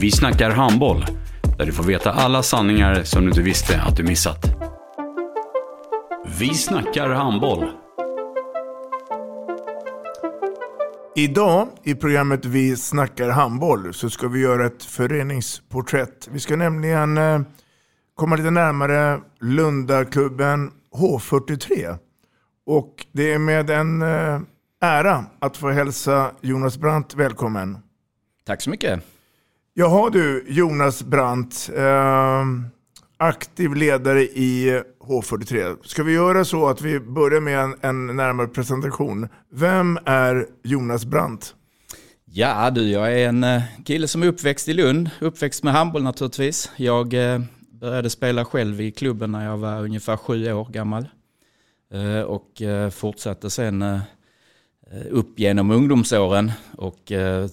Vi snackar handboll, där du får veta alla sanningar som du inte visste att du missat. Vi snackar handboll. Idag i programmet Vi snackar handboll så ska vi göra ett föreningsporträtt. Vi ska nämligen eh, komma lite närmare Lundaklubben H43. Och det är med en eh, ära att få hälsa Jonas Brandt välkommen. Tack så mycket. Jaha du, Jonas Brandt. Eh, aktiv ledare i H43. Ska vi göra så att vi börjar med en, en närmare presentation? Vem är Jonas Brandt? Ja du, jag är en eh, kille som är uppväxt i Lund. Uppväxt med handboll naturligtvis. Jag eh, började spela själv i klubben när jag var ungefär sju år gammal. Eh, och eh, fortsatte sen eh, upp genom ungdomsåren och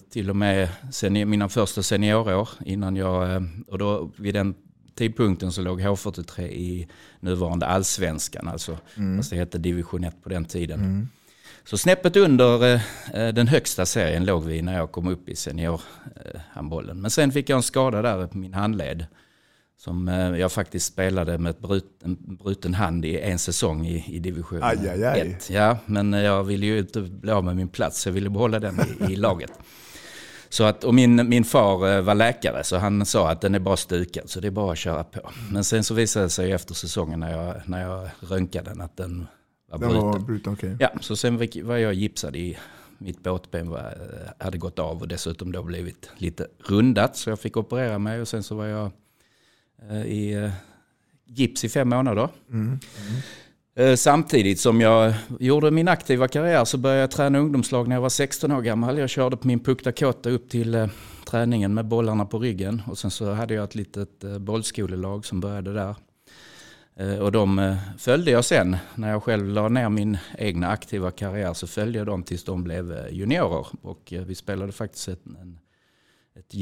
till och med sen mina första seniorår innan jag, och då vid den tidpunkten så låg H43 i nuvarande allsvenskan, alltså mm. fast det hette division 1 på den tiden. Mm. Så snäppet under den högsta serien låg vi när jag kom upp i seniorhandbollen. Men sen fick jag en skada där på min handled. Som jag faktiskt spelade med brut, en bruten hand i en säsong i, i division 1. Ja, men jag ville ju inte bli av med min plats, så jag ville behålla den i, i laget. Så att, och min, min far var läkare så han sa att den är bara stukad så det är bara att köra på. Men sen så visade det sig efter säsongen när jag, när jag röntgade den att den var den bruten. Var bruten okay. Ja, så sen var jag gipsad i mitt båtben var, hade gått av och dessutom då blivit lite rundat så jag fick operera mig och sen så var jag i gips i fem månader. Mm. Mm. Samtidigt som jag gjorde min aktiva karriär så började jag träna ungdomslag när jag var 16 år gammal. Jag körde på min Puck Dakota upp till träningen med bollarna på ryggen. Och sen så hade jag ett litet bollskolelag som började där. Och de följde jag sen. När jag själv la ner min egna aktiva karriär så följde jag dem tills de blev juniorer. Och vi spelade faktiskt en ett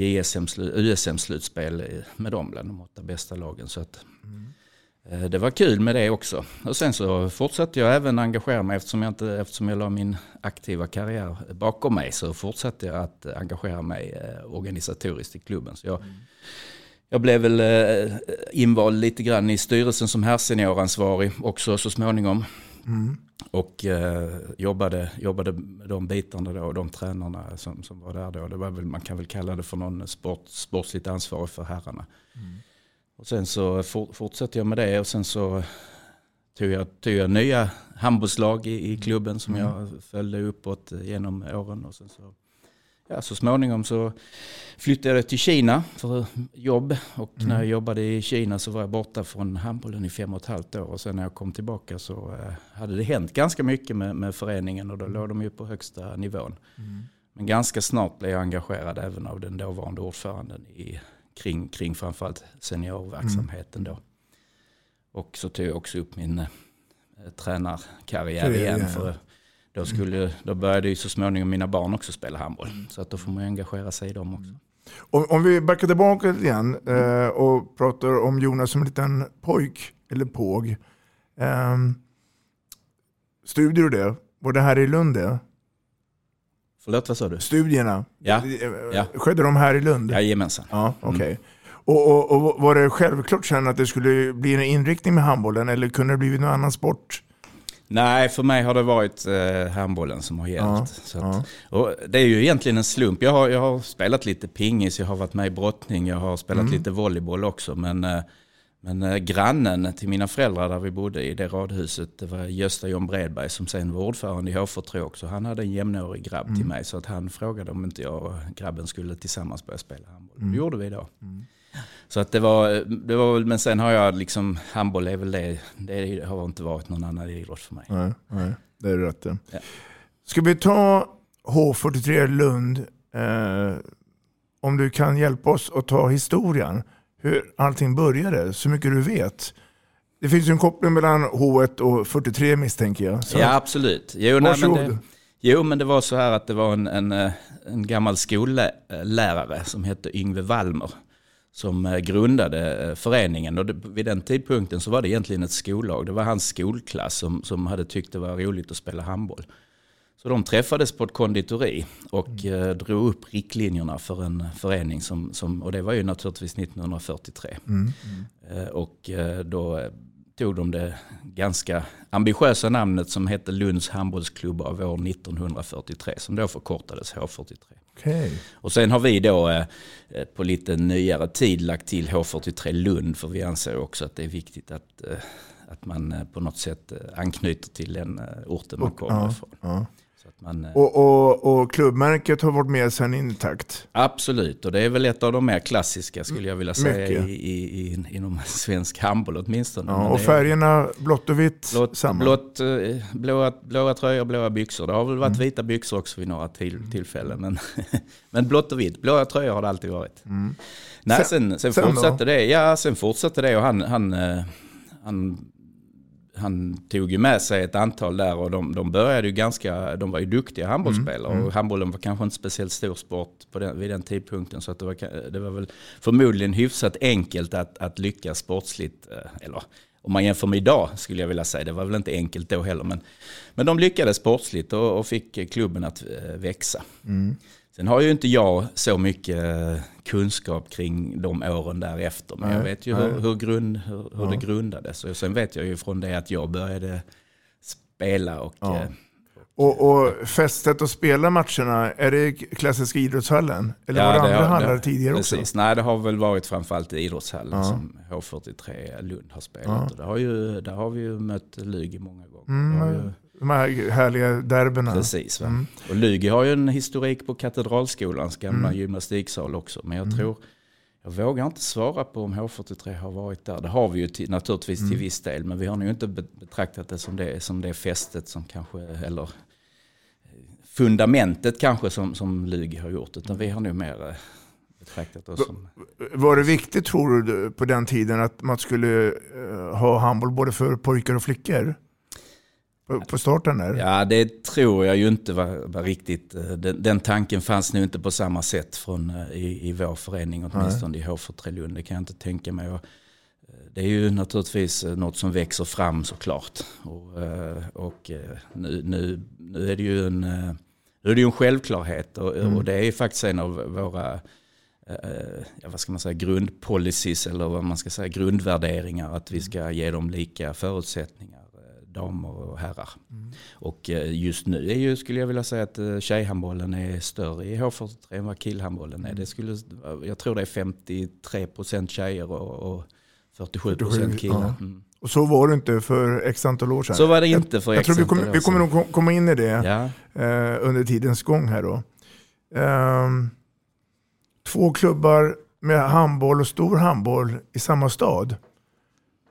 USM-slutspel med dem bland de åtta bästa lagen. Så att, mm. Det var kul med det också. Och sen så fortsatte jag även engagera mig eftersom jag, inte, eftersom jag la min aktiva karriär bakom mig så fortsatte jag att engagera mig organisatoriskt i klubben. Så jag, mm. jag blev väl invald lite grann i styrelsen som herrsenioransvarig också så småningom. Mm. Och eh, jobbade, jobbade med de bitarna då, och de tränarna som, som var där då. Det var väl, man kan väl kalla det för någon sport, sportsligt ansvarig för herrarna. Mm. Och sen så for, fortsatte jag med det och sen så tog jag, tog jag nya handbollslag i, i klubben som mm. jag följde uppåt genom åren. Och sen så ja, så småningom så flyttade jag till Kina för jobb. Och mm. när jag jobbade i Kina så var jag borta från handbollen i fem och ett halvt år. Och sen när jag kom tillbaka så eh, hade det hänt ganska mycket med, med föreningen och då låg de ju på högsta nivån. Mm. Men ganska snart blev jag engagerad även av den dåvarande ordföranden i, kring, kring framförallt seniorverksamheten mm. då. Och så tog jag också upp min eh, tränarkarriär igen. För då, skulle, då började ju så småningom mina barn också spela handboll. Så att då får man engagera sig i dem också. Om, om vi backar tillbaka lite igen eh, och pratar om Jonas som en liten pojk, eller påg. Eh, studier och det, var det här i Lund det? Förlåt, vad sa du? Studierna, ja. ja. skedde de här i Lund? Jajamensan. Ja, okay. Mm. Och, och, och, var det självklart sen att det skulle bli en inriktning med handbollen eller kunde det blivit någon annan sport? Nej, för mig har det varit eh, handbollen som har gällt. Ja, att, och det är ju egentligen en slump. Jag har, jag har spelat lite pingis, jag har varit med i brottning, jag har spelat Mm. lite volleyboll också. Men, eh, men eh, grannen till mina föräldrar där vi bodde i det radhuset, det var Gösta John Bredberg som sen var ordförande i H43 också. Han hade en jämnårig grabb Mm. till mig så att han frågade om inte jag och grabben skulle tillsammans börja spela handboll. Mm. Det gjorde vi då. Så att det var, det var men sen har jag liksom, handboll är väl det, det har inte varit någon annan idrott för mig. Nej, nej, det är rätt. Ja. Ska vi ta H43 Lund, eh, om du kan hjälpa oss att ta historien, hur allting började, så mycket du vet. Det finns ju en koppling mellan H1 och 43 misstänker jag. Så. Ja, absolut. Jo, nej, men det, jo, men det var så här att det var en, en, en gammal skollärare som hette Yngve Wallmer som eh, grundade eh, föreningen. Och vid den tidpunkten så var det egentligen ett skollag. Det var hans skolklass som, som hade tyckt det var roligt att spela handboll. Så de träffades på ett konditori och eh, drog upp riktlinjerna för en förening. Som, som, och det var ju naturligtvis 1943. Mm. Eh, Och då tog de det ganska ambitiösa namnet som hette Lunds handbollsklubb av år 1943 som då förkortades H43. Okej. Och sen har vi då eh, eh, på lite nyare tid lagt till H43 Lund för vi anser också att det är viktigt att, eh, att man på något sätt anknyter till den orten man kommer ja, ifrån. ja. Man, eh, Och, och, och klubbmärket har varit med sedan intakt. Absolut, och det är väl ett av de mer klassiska skulle jag vilja säga i, i, i, inom svensk handboll åtminstone. Ja, Men och är- färgerna blått och vitt Blått, samma. blått, eh, blåa, blåa tröjor, blåa byxor. Det har väl varit Mm. vita byxor också vid några till, tillfällen. Men, men blått och vitt, blåa tröjor har det alltid varit. Nej, Mm. Sen- sen, sen, sen då? fortsatte det. Ja, sen fortsatte det och han, han, eh, han, han tog ju med sig ett antal där och de, de började ju ganska, de var ju duktiga handbollsspelare Mm, och handbollen var kanske inte speciellt stor sport på den, vid den tidpunkten så att det, var, det var väl förmodligen hyfsat enkelt att, att lyckas sportsligt, eh, eller om man jämför med idag skulle jag vilja säga, det var väl inte enkelt då heller, men, men de lyckades sportsligt och, och fick klubben att eh, växa. Mm. Sen har ju inte jag så mycket eh, kunskap kring de åren därefter. Men Nej, jag vet ju hur, hur, grund, hur, hur Ja. det grundades. Och sen vet jag ju från det att jag började spela och... Ja. eh, Och, och fästet att spela matcherna, är det klassiska idrottshallen? Eller var det andra har- hallar det- tidigare precis. också? Nej, det har väl varit framförallt i idrottshallen Ja. som H43 Lund har spelat. Ja. Och det har ju, där har vi ju mött Lugi många gånger. Mm, Det ju, De här härliga derbyna. Precis. Mm. Och Lugi har ju en historik på Katedralskolans gamla Mm. gymnastiksal också. Men jag Mm. tror, jag vågar inte svara på om H43 har varit där. Det har vi ju till, naturligtvis Mm. till viss del. Men vi har nog inte be- betraktat det som det, som det fästet som kanske, eller eh, fundamentet kanske som, som Lugi har gjort. Utan vi har nog mer eh, betraktat oss som... Var det viktigt tror du på den tiden att man skulle eh, ha handboll både för pojkar och flickor? På, på starten där? Ja, det tror jag ju inte var, var riktigt. eh, Den, den tanken fanns nog inte på samma sätt från, eh, i, i vår förening, åtminstone i H43 Lund. Det kan jag inte tänka mig. Och, eh, det är ju naturligtvis något som växer fram såklart. Och, och nu, nu, nu är det ju en, nu är det en självklarhet. Och, Mm. och det är ju faktiskt en av våra ja, vad ska man säga, grundpolicies eller vad man ska säga, grundvärderingar. Att vi ska ge dem lika förutsättningar, damer och herrar. Och eh, just nu är ju, skulle jag vilja säga att eh, tjejhandbollen är större i H43 än vad killhandbollen är. Det skulle, jag tror det är 53% tjejer och, och 47% killar. Ja. Mm. Och så var det inte för x antal år sedan. Så var det inte för jag, x antal kommer, år vi kommer sedan. nog kom- komma in i det Ja. eh, under tidens gång här då. Ehm, två klubbar med handboll och stor handboll i samma stad.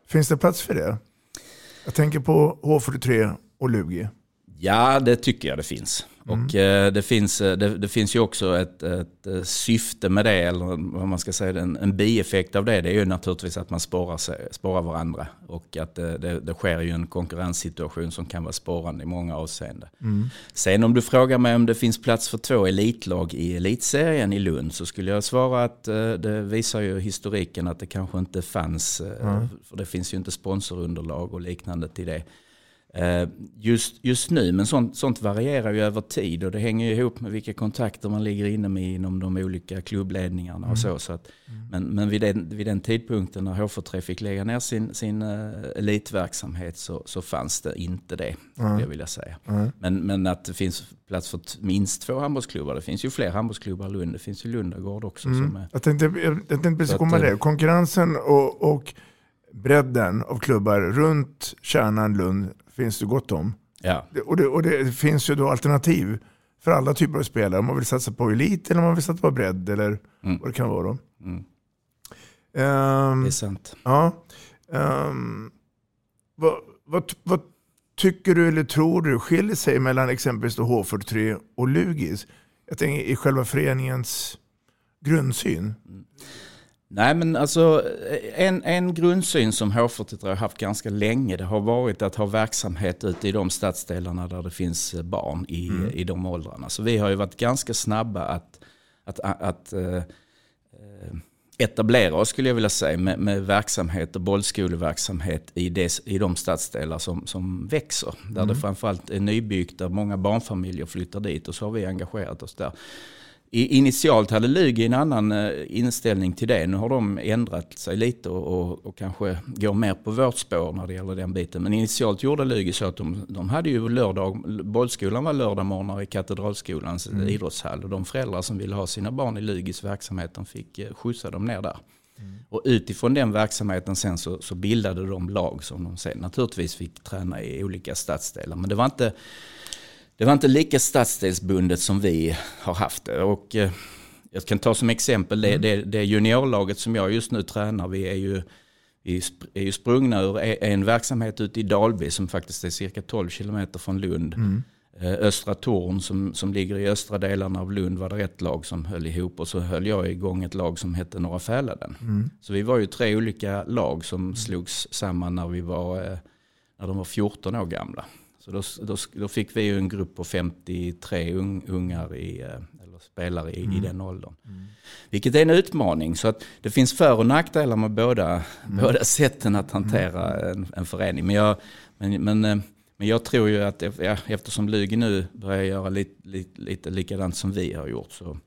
Finns det plats för det? Jag tänker på H43 och Lugi. Ja, det tycker jag det finns. Och eh, det, finns, eh, det, det finns ju också ett, ett eh, syfte med det, eller vad man ska säga, en, en bieffekt av det. Det är ju naturligtvis att man spårar, sig, spårar varandra. Och att det, det, det sker ju en konkurrenssituation som kan vara spårande i många avseenden. Mm. Sen om du frågar mig om det finns plats för två elitlag i elitserien i Lund så skulle jag svara att det visar ju historiken att det kanske inte fanns, Mm. för det finns ju inte sponsorunderlag och liknande till det. Eh, just, just nu, men sånt, sånt varierar ju över tid och det hänger ju ihop med vilka kontakter man ligger inne med inom de olika klubbledningarna och Mm. så. så att, men men vid, den, vid den tidpunkten när H43 fick lägga ner sin, sin uh, elitverksamhet så, så fanns det inte det, Mm. jag vilja säga. Mm. Men, men att det finns plats för minst två handbollsklubbar. Det finns ju fler handbollsklubbar i Lund. Det finns ju Lundagård också. Som Mm. är, Jag tänkte, jag, jag tänkte precis komma eh, det. Konkurrensen och, och bredden av klubbar runt kärnan Lund finns det gott om. ja. Och det, och det finns ju då alternativ för alla typer av spelare. Om man vill satsa på elit eller om man vill satsa på bredd eller Mm. vad det kan vara. Då. Mm. Ehm, Det är sant. ja. Ehm, vad, vad, vad tycker du eller tror du skiljer sig mellan exempelvis då H43 och Lugis? Jag tänker i själva föreningens grundsyn. Nej men alltså en, en grundsyn som H43 har haft ganska länge det har varit att ha verksamhet ute i de stadsdelarna där det finns barn i, Mm. i de åldrarna. Så vi har ju varit ganska snabba att, att, att eh, eh, etablera oss skulle jag vilja säga med, med verksamhet och bollskoleverksamhet i, des, i de stadsdelar som, som växer. Där Mm. det framförallt är nybyggt, där många barnfamiljer flyttar dit och så har vi engagerat oss där. Initialt hade Lugi en annan eh, inställning till det. Nu har de ändrat sig lite och, och, kanske går mer på vårt spår när det gäller den biten. Men initialt gjorde Lugi så att de, de hade ju lördag, bollskolan var lördagmorgnar i Katedralskolans Mm. idrottshall. Och de föräldrar som ville ha sina barn i Lugis verksamhet de fick eh, skjutsa dem ner där. Och utifrån den verksamheten sen så, så bildade de lag som de sen naturligtvis fick träna i olika stadsdelar. Men det var inte det var inte lika stadsdelsbundet som vi har haft det. Och, eh, jag kan ta som exempel det, det, det juniorlaget som jag just nu tränar. Vi är ju, vi är ju sprungna ur e- en verksamhet ute i Dalby som faktiskt är cirka 12 kilometer från Lund. Eh, Östra Torn som, som ligger i östra delarna av Lund var det ett lag som höll ihop och så höll jag igång ett lag som hette Norra Fäladen. Så vi var ju tre olika lag som slogs samman när vi var, eh, när de var 14 år gamla. Så då, då, då fick vi ju en grupp på 53 un, ungar i, eh, eller spelare i, i den åldern. Vilket är en utmaning. Så att det finns för och nackdelar med båda, båda sätten att hantera en, en förening. Men jag, men, men, eh, men jag tror ju att eftersom Lugi nu börjar göra lite, lite, lite likadant som vi har gjort så,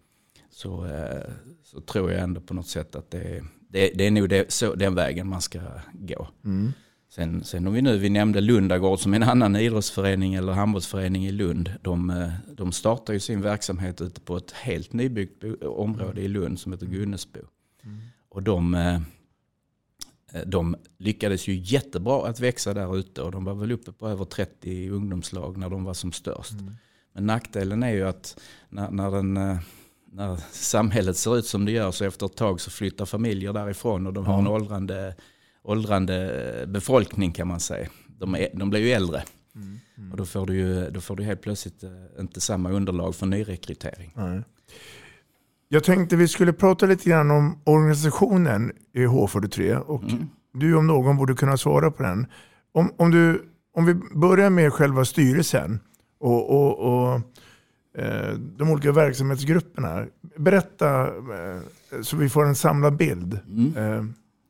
så, eh, så tror jag ändå på något sätt att det, det, det är nog det, så, den vägen man ska gå. Sen, sen om vi nu, vi nämnde Lundagård som en annan idrottsförening eller handbollsförening i Lund. De, eh, de startar ju sin verksamhet ute på ett helt nybyggt område i Lund som heter Gunnesbo. Och de, eh, de lyckades ju jättebra att växa där ute och de var väl uppe på över 30 ungdomslag när de var som störst. Men nackdelen är ju att när, när, den, eh, när samhället ser ut som det gör så efter ett tag så flyttar familjer därifrån och de har en åldrande, åldrande befolkning kan man säga. De, är, de blir ju äldre. Och då får, du ju, då får du helt plötsligt eh, inte samma underlag för nyrekrytering. Nej. Jag tänkte vi skulle prata lite grann om organisationen i H43 och du om någon borde kunna svara på den. Om, om, du, om vi börjar med själva styrelsen och, och, och eh, de olika verksamhetsgrupperna. Berätta eh, så vi får en samlad bild. Eh,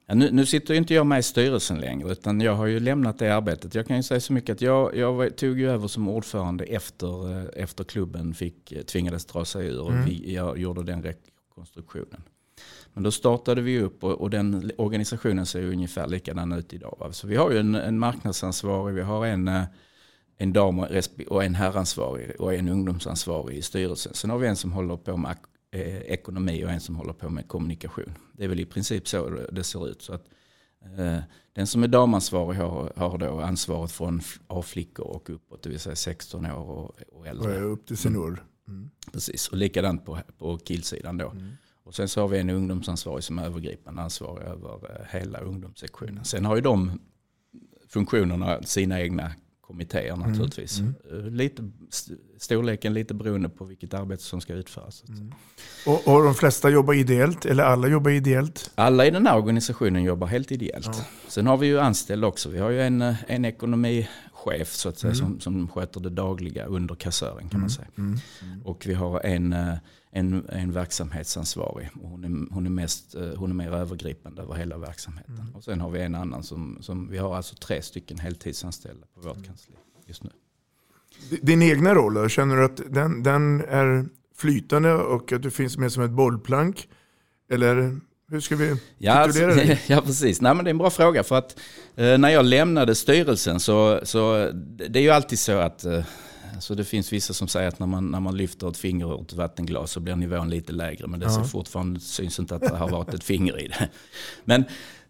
Ja, nu, nu sitter ju inte jag med i styrelsen längre utan jag har ju lämnat det arbetet. Jag kan ju säga så mycket att jag, jag tog ju över som ordförande efter, eh, efter klubben fick, eh, tvingades dra sig ur och vi, jag gjorde den rekonstruktionen. Men då startade vi upp och, och den organisationen ser ju ungefär likadan ut idag. Va? Så vi har ju en, en marknadsansvarig, vi har en, eh, en dam och en herransvarig och en ungdomsansvarig i styrelsen. Sen har vi en som håller på med eh, ekonomi och en som håller på med kommunikation. Det är väl i princip så det- ser ut. Så att, eh, den som är damansvarig har, har då ansvaret från f- av flickor och uppåt, det vill säga 16 år och, och och äldre. är upp till senior. Mm. Precis, och likadant på, på killsidan då. Och sen så har vi en ungdomsansvarig som är övergripande ansvarig över eh, hela ungdomssektionen. Sen har ju de funktionerna sina egna kommittéer naturligtvis. Eh, Lite, st- storleken lite beroende på vilket arbete som ska utföras. Och, och de flesta jobbar ideellt, eller alla jobbar ideellt. Alla i den här organisationen jobbar helt ideellt. Sen har vi ju anställda också. Vi har ju en, eh, en ekonomichef så att säga, som, som sköter det dagliga under kassören kan man säga. Och vi har en, eh, en, en verksamhetsansvarig. Och hon, är, hon, är mest, eh, hon är mer övergripande över hela verksamheten. Och sen har vi en annan som, som vi har alltså tre stycken heltidsanställda på vårt kansli. just nu. Din egna roll, känner du att den, den är flytande och att du finns med som ett bollplank? Eller hur ska vi Ja, alltså, dig? ja precis. Nej, men det är en bra fråga. För att eh, när jag lämnade styrelsen så, så det är ju alltid så att eh, alltså det finns vissa som säger att när man, när man lyfter ett finger ur ett vattenglas så blir nivån lite lägre. Men det ser Ja. fortfarande syns inte att det har varit ett finger i det. Men,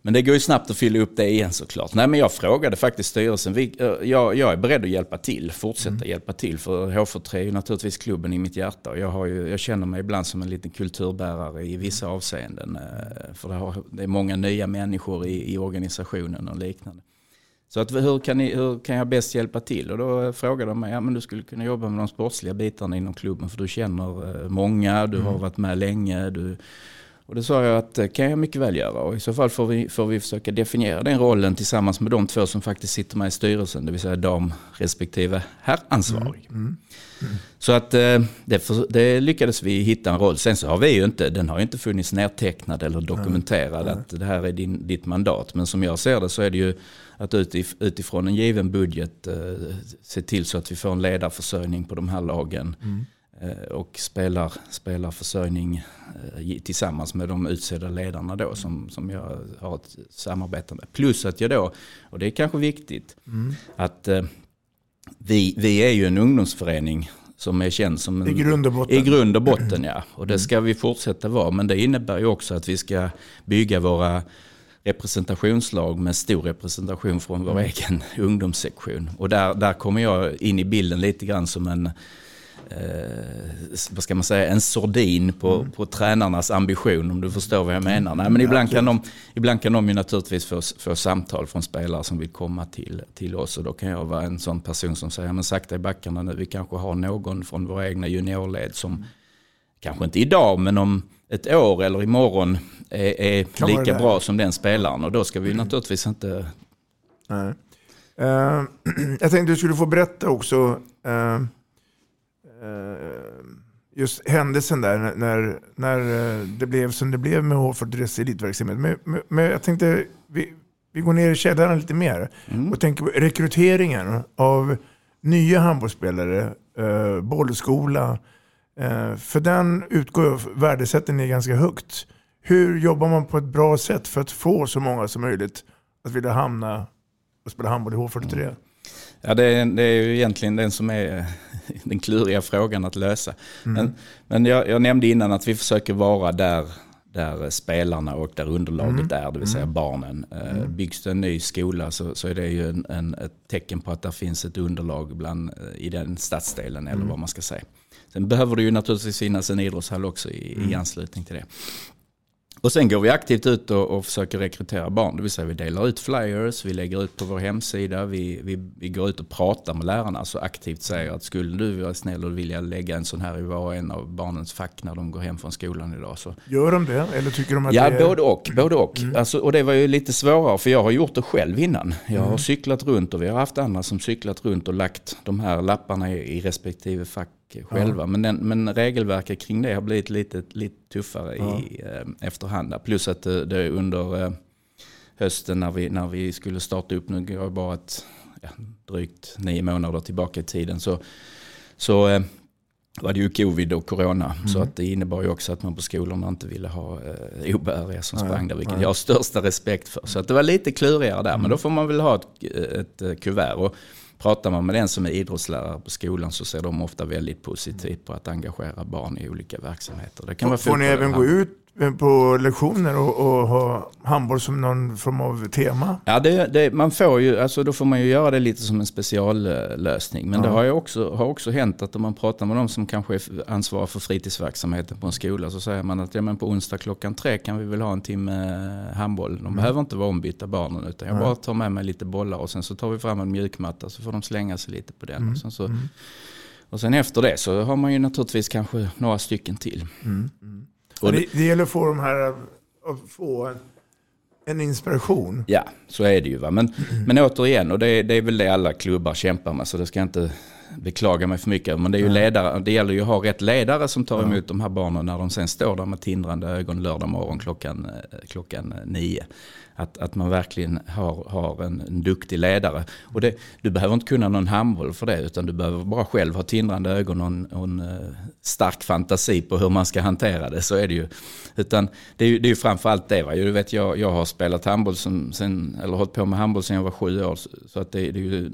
men det går ju snabbt att fylla upp det igen såklart. Nej, men jag frågade faktiskt styrelsen. Vi, eh, jag, jag är beredd att hjälpa till, fortsätta Mm. hjälpa till. För H43 är ju naturligtvis klubben i mitt hjärta. Och jag, har ju, jag känner mig ibland som en liten kulturbärare i vissa avseenden. eh, För det, har, det är många nya människor i, i organisationen och liknande. Så att, hur, kan ni, hur kan jag bäst hjälpa till? Och då frågade de mig, ja men du skulle kunna jobba med de sportsliga bitarna inom klubben för du känner eh, många, du har varit med länge. Du, och då sa jag att det kan jag mycket väl göra och i så fall får vi, får vi försöka definiera den rollen tillsammans med de två som faktiskt sitter med i styrelsen, det vill säga dam respektive herransvarig. Så att eh, det, för, det lyckades vi hitta en roll. Sen så har vi ju inte, den har ju inte funnits nedtecknad eller dokumenterad att det här är din, ditt mandat. Men som jag ser det så är det ju att utif, utifrån en given budget eh, se till så att vi får en ledarförsörjning på de här lagen. Eh, och spelar, spelar försörjning eh, tillsammans med de utsedda ledarna då som, som jag har ett samarbete med. Plus att jag då, och det är kanske viktigt, att eh, vi, vi är ju en ungdomsförening som är känd som en, I grund och botten. i grund och botten ja. Och det ska vi fortsätta vara. Men det innebär ju också att vi ska bygga våra representationslag med stor representation från vår egen ungdomssektion. Och där, där kommer jag in i bilden lite grann som en vad ska man säga, en sordin på, på tränarnas ambition om du förstår vad jag menar. Nej, men ibland, kan de, ibland kan de ju naturligtvis få, få samtal från spelare som vill komma till, till oss. Och då kan jag vara en sån person som säger men sakta i backarna nu, vi kanske har någon från våra egna juniorled som kanske inte idag men om ett år eller imorgon är, är lika bra som den spelaren. Och då ska vi naturligtvis inte Nej. Eh, jag tänkte du skulle få berätta också eh, eh, just händelsen där när, när, eh, det blev som det blev med H43 elitverksamhet. Men, men, men jag tänkte vi, vi går ner i källaren lite mer och tänker på rekryteringen av nya handbollsspelare, eh, bollskola. Eh, för den utgår jag, värdesätter ni ganska högt. Hur jobbar man på ett bra sätt för att få så många som möjligt att vilja hamna och spela handboll i H43? Ja, det är, det är ju egentligen den som är den kluriga frågan att lösa. Men, men jag, jag nämnde innan att vi försöker vara där, där spelarna och där underlaget är, det vill säga barnen. Eh, Byggs det en ny skola så, så är det ju en, en, ett tecken på att det finns ett underlag bland, eh, i den stadsdelen eller vad man ska säga. Sen behöver det ju naturligtvis finnas en idrottshall också i, i anslutning till det. Och sen går vi aktivt ut och, och försöker rekrytera barn. Det vill säga vi delar ut flyers, vi lägger ut på vår hemsida, vi, vi, vi går ut och pratar med lärarna. Så aktivt säger att skulle du vara snäll och vilja lägga en sån här i var och en av barnens fack när de går hem från skolan idag. Så. Gör de det? Eller tycker de att Ja, det är... både och. Både och. Alltså, och det var ju lite svårare för jag har gjort det själv innan. Jag har cyklat runt och vi har haft andra som cyklat runt och lagt de här lapparna i, i respektive fack själva. Men, den, men regelverket kring det har blivit lite, lite tuffare i eh, efterhand. Plus att det, det är under eh, hösten när vi, när vi skulle starta upp, nu går jag bara ett, ja, drygt nio månader tillbaka i tiden, så, så eh, var det ju covid och corona. Så att det innebar ju också att man på skolorna inte ville ha eh, obehöriga som sprang där, vilket jag har största respekt för. Så att det var lite klurigare där, men då får man väl ha ett, ett eh, kuvert. Och pratar man med den som är idrottslärare på skolan så ser de ofta väldigt positivt på att engagera barn i olika verksamheter. Det kan vara Får ni även gå ut på lektioner och, och ha handboll som någon form av tema? Ja, det, det, man får ju, alltså då får man ju göra det lite som en speciallösning. Men det har ju också, har också hänt att om man pratar med de som kanske är ansvariga för fritidsverksamheten på en skola så säger man att ja, men på onsdag klockan tre kan vi väl ha en timme handboll. De behöver inte vara ombytta barnen utan jag bara tar med mig lite bollar och sen så tar vi fram en mjukmatta så får de slänga sig lite på den. Och, sen så, och sen efter det så har man ju naturligtvis kanske några stycken till. Och det, det gäller att få de här att få en inspiration. Ja, så är det ju. Va? Men, men återigen, och det, det är väl det alla klubbar kämpar med, så det ska inte beklaga mig för mycket. Men det, är ju ledare, det gäller ju att ha rätt ledare som tar emot de här barnen när de sen står där med tindrande ögon lördag morgon klockan, eh, klockan nio. Att, att man verkligen har, har en, en duktig ledare. Och det, du behöver inte kunna någon handboll för det utan du behöver bara själv ha tindrande ögon och en, och en uh, stark fantasi på hur man ska hantera det. Så är det ju. Utan det är ju, det är ju framförallt det. Va? Du vet, jag, jag har spelat handboll som, sen, eller hållit på med handboll sedan jag var sju år. Så att det, det är ju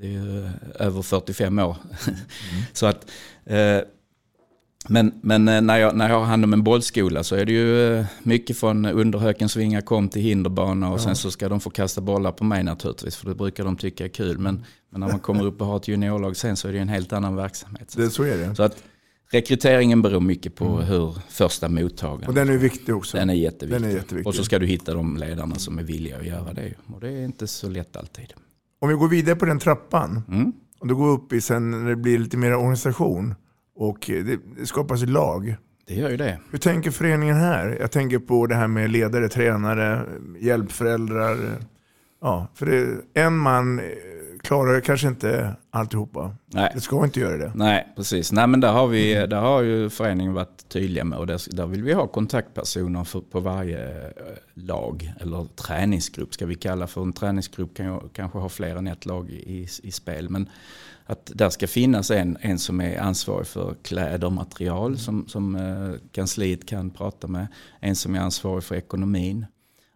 det är över 45 år. Mm. så att, eh, men men eh, när, jag, när jag har hand om en bollskola så är det ju eh, mycket från underhökensvingar kom till hinderbana och ja. sen så ska de få kasta bollar på mig naturligtvis för det brukar de tycka är kul. Men, men när man kommer upp och har ett juniorlag sen så är det en helt annan verksamhet. Det, så är det. Så att, Rekryteringen beror mycket på mm. hur första mottagaren... Och den är viktig också. Den är jätteviktig. Den är jätteviktig. Och så ska du hitta de ledarna som är villiga att göra det. Och det är inte så lätt alltid. Om vi går vidare på den trappan. Mm. Och du går upp i sen när det blir lite mer organisation. Och det, det skapas lag. Det gör ju det. Hur tänker föreningen här? Jag tänker på det här med ledare, tränare, hjälpföräldrar. Ja, för det, en man klarar kanske inte alltihopa. Nej. Det ska inte göra det. Nej, precis. Nej, men där har, vi, där har ju föreningen varit tydliga med och där, där vill vi ha kontaktpersoner för, på varje eh, lag eller träningsgrupp ska vi kalla för. En träningsgrupp kan ju kanske ha fler än ett lag i, i spel. Men att där ska finnas en, en som är ansvarig för kläder och material som, som eh, kansliet kan prata med. En som är ansvarig för ekonomin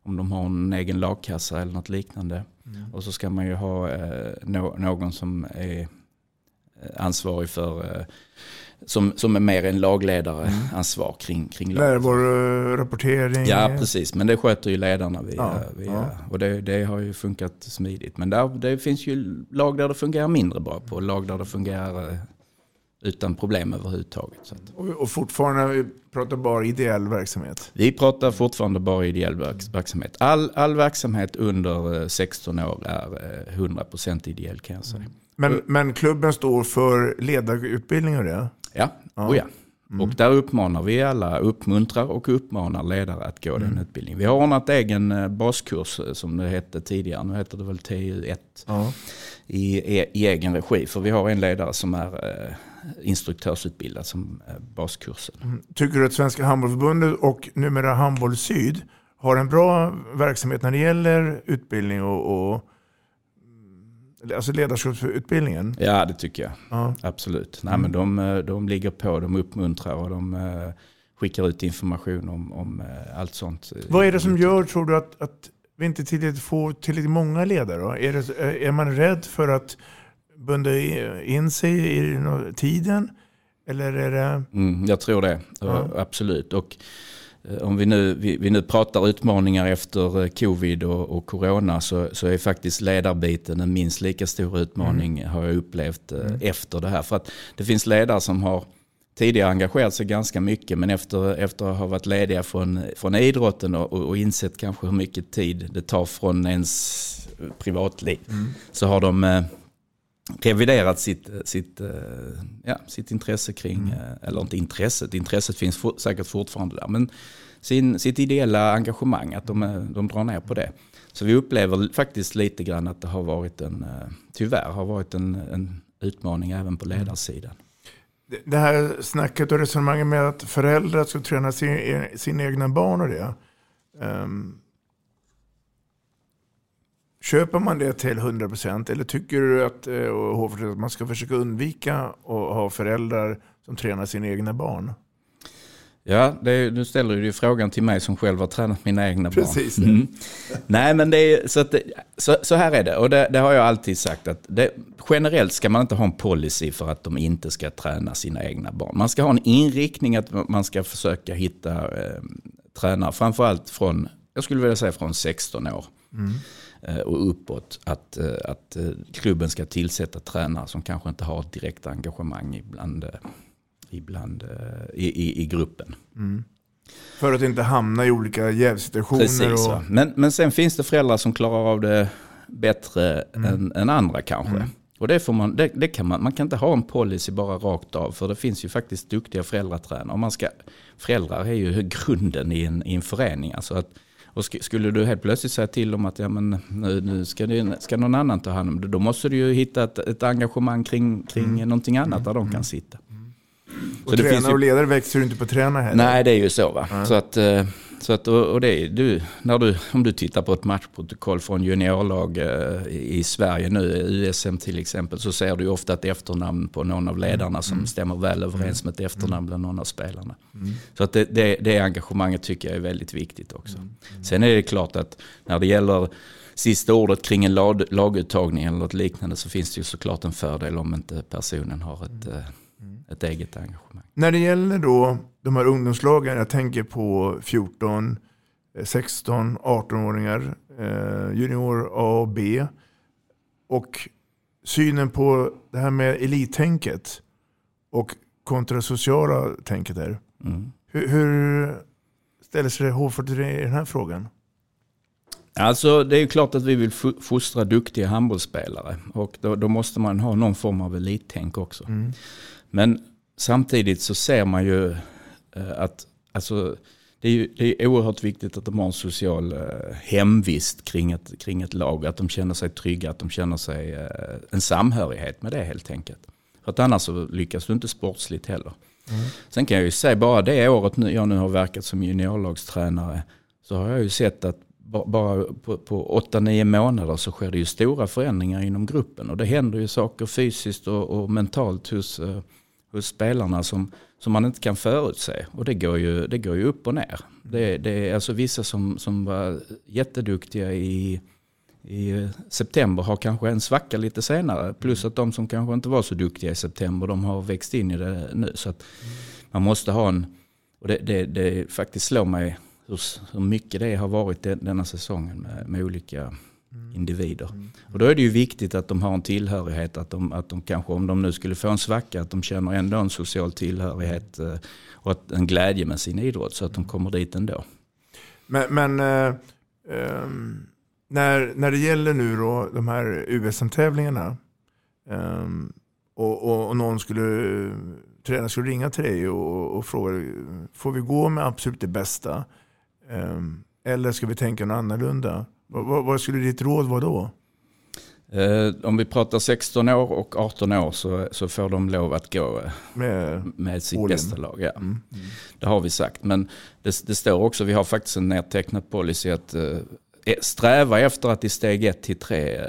om de har en egen lagkassa eller något liknande. Mm. Och så ska man ju ha eh, no någon som är eh, ansvarig för eh, som, som är mer en lagledare mm. ansvar kring, kring laget. rapportering. Ja, precis. Men det sköter ju ledarna via. Ja, via ja. Och det, det, har ju funkat smidigt. Men där, det finns ju lag där det fungerar mindre bra på. Lag där det fungerar eh, utan problem överhuvudtaget. Så och, och fortfarande, vi pratar bara ideell verksamhet? Vi pratar fortfarande bara ideell verksamhet. All, all verksamhet under 16 eh, år är 100% eh, ideell kan jag säga. Men, men klubben står för ledarutbildning och det? Ja, ja. Oh ja. Mm. Och där uppmanar vi alla, uppmuntrar och uppmanar ledare att gå mm. den utbildningen. Vi har ordnat egen eh, baskurs som det hette tidigare, nu heter det väl TU1. Ja. I, i, egen regi, för vi har en ledare som är instruktörsutbildad som eh, baskursen. Mm. Tycker du att Svenska Handbollförbundet och numera Handboll Syd har en bra verksamhet när det gäller utbildning och, och Alltså ledarskapsutbildningen? Ja, det tycker jag. Ja. Absolut. Nej, men de, eh, de ligger på, de uppmuntrar och de eh, skickar ut information om, om allt sånt. Vad är det som gör, tror du, att, att vi inte tillräckligt får tillräckligt många ledare? Är, det, är man rädd för att bunda in sig i tiden? Eller är det... Mm, jag tror det, ja. absolut. Och eh, om vi nu, vi, vi, nu pratar utmaningar efter eh, covid och, och corona så, så, är faktiskt ledarbiten en minst lika stor utmaning mm. har jag upplevt eh, mm. efter det här. För att det finns ledare som har tidigare engagerat sig ganska mycket men efter, efter att ha varit lediga från, från idrotten och, och, och insett kanske hur mycket tid det tar från ens privatliv mm. så har de reviderat sitt, sitt, eh, ja, sitt intresse kring, mm. Eh, eller inte intresset, intresset finns for, säkert fortfarande där, men sin, sitt ideella engagemang, att de, eh, de drar ner på det. Så vi upplever faktiskt lite grann att det har varit en, tyvärr har varit en, en utmaning även på mm. ledarsidan. Det här snacket och resonemanget med att föräldrar ska träna sin, sina egna barn och det. Um, Köper man det till 100% eller tycker du att, eh, att man ska försöka undvika att ha föräldrar som tränar sina egna barn? Ja, är, nu ställer du ju frågan till mig som själv har tränat mina egna Precis barn. Mm. Nej, men det är, så, att, så, så, här är det. Och det, det har jag alltid sagt att det, generellt ska man inte ha en policy för att de inte ska träna sina egna barn. Man ska ha en inriktning att man ska försöka hitta eh, tränare, framförallt från, jag skulle vilja säga från 16 år. Mm. Eh, och uppåt att, eh, att eh, klubben ska tillsätta tränare som kanske inte har ett direkt engagemang ibland, ibland i, i, i gruppen. Mm. För att inte hamna i olika jävsituationer. Precis, och... men, men sen finns det föräldrar som klarar av det bättre mm. än, än, andra kanske. Mm. Och det, får man, det, det, kan man, man kan inte ha en policy bara rakt av. För det finns ju faktiskt duktiga föräldratränare. man ska, föräldrar är ju grunden i en, i en förening. Alltså att Och sk skulle du helt plötsligt säga till dem att ja, men nu, nu ska, det, ska någon annan ta hand om det, då måste du ju hitta ett, ett engagemang kring, kring mm. någonting annat där de kan sitta. Och tränare ju... och ledare växer ju inte på träna heller. Nej, det är ju så. Va? Mm. Så att, eh, så att, och det, du, när du, om du tittar på ett matchprotokoll från juniorlag eh, i Sverige nu, USM till exempel, så ser du ofta ett efternamn på någon av ledarna som mm. stämmer väl överens med ett efternamn bland någon av spelarna. Mm. Så att det, det, det engagemanget tycker jag är väldigt viktigt också. Mm. Sen är det klart att när det gäller sista ordet kring en lag, laguttagning eller något liknande så finns det ju såklart en fördel om inte personen har ett, mm. ett eget engagemang. När det gäller då de här ungdomslagen, jag tänker på 14, 16, 18-åringar, eh, junior A och B. Och synen på det här med elittänket och kontra sociala tänket där. Mm. Hur, hur ställer sig H43 i den här frågan? Alltså det är ju klart att vi vill fostra duktiga handbollsspelare och då, då måste man ha någon form av elittänk också. Mm. Men samtidigt så ser man ju att alltså, det är, ju, det är oerhört viktigt att de har en social eh, hemvist kring ett, kring ett lag. Att de känner sig trygga, att de känner sig eh, en samhörighet med det helt enkelt. För att annars så lyckas du inte sportsligt heller. Mm. Sen kan jag ju säga bara det året jag nu har verkat som juniorlagstränare så har jag ju sett att bara på, på 8-9 månader så sker det ju stora förändringar inom gruppen. Och det händer ju saker fysiskt och, och mentalt hos, hos spelarna som, som man inte kan förutse. Och det går ju, det går ju upp och ner. Det, det är alltså vissa som, som var jätteduktiga i, i september har kanske en svacka lite senare. Plus att de som kanske inte var så duktiga i september, de har växt in i det nu. Så att man måste ha en, och det, det, det faktiskt slår mig hur, hur mycket det har varit denna säsongen med, med olika individer. Mm. Och då är det ju viktigt att de har en tillhörighet, att de, att de kanske om de nu skulle få en svacka, att de känner ändå en social tillhörighet eh, och att, en glädje med sin idrott så att de kommer dit ändå. Men, men äh, äh, när, när det gäller nu då de här USM-tävlingarna äh, och, och, och, någon skulle, tränaren skulle ringa till dig och, och fråga, får vi gå med absolut det bästa? eller ska vi tänka något annorlunda? Vad, vad skulle ditt råd vara då? Eh, om vi pratar 16 år och 18 år så, så får de lov att gå eh, med, med sitt bästa lag. Ja. Mm. Mm. Det har vi sagt. Men det, det, står också, vi har faktiskt en nedtecknad policy att eh, e, sträva efter att i steg 1 till 3 eh,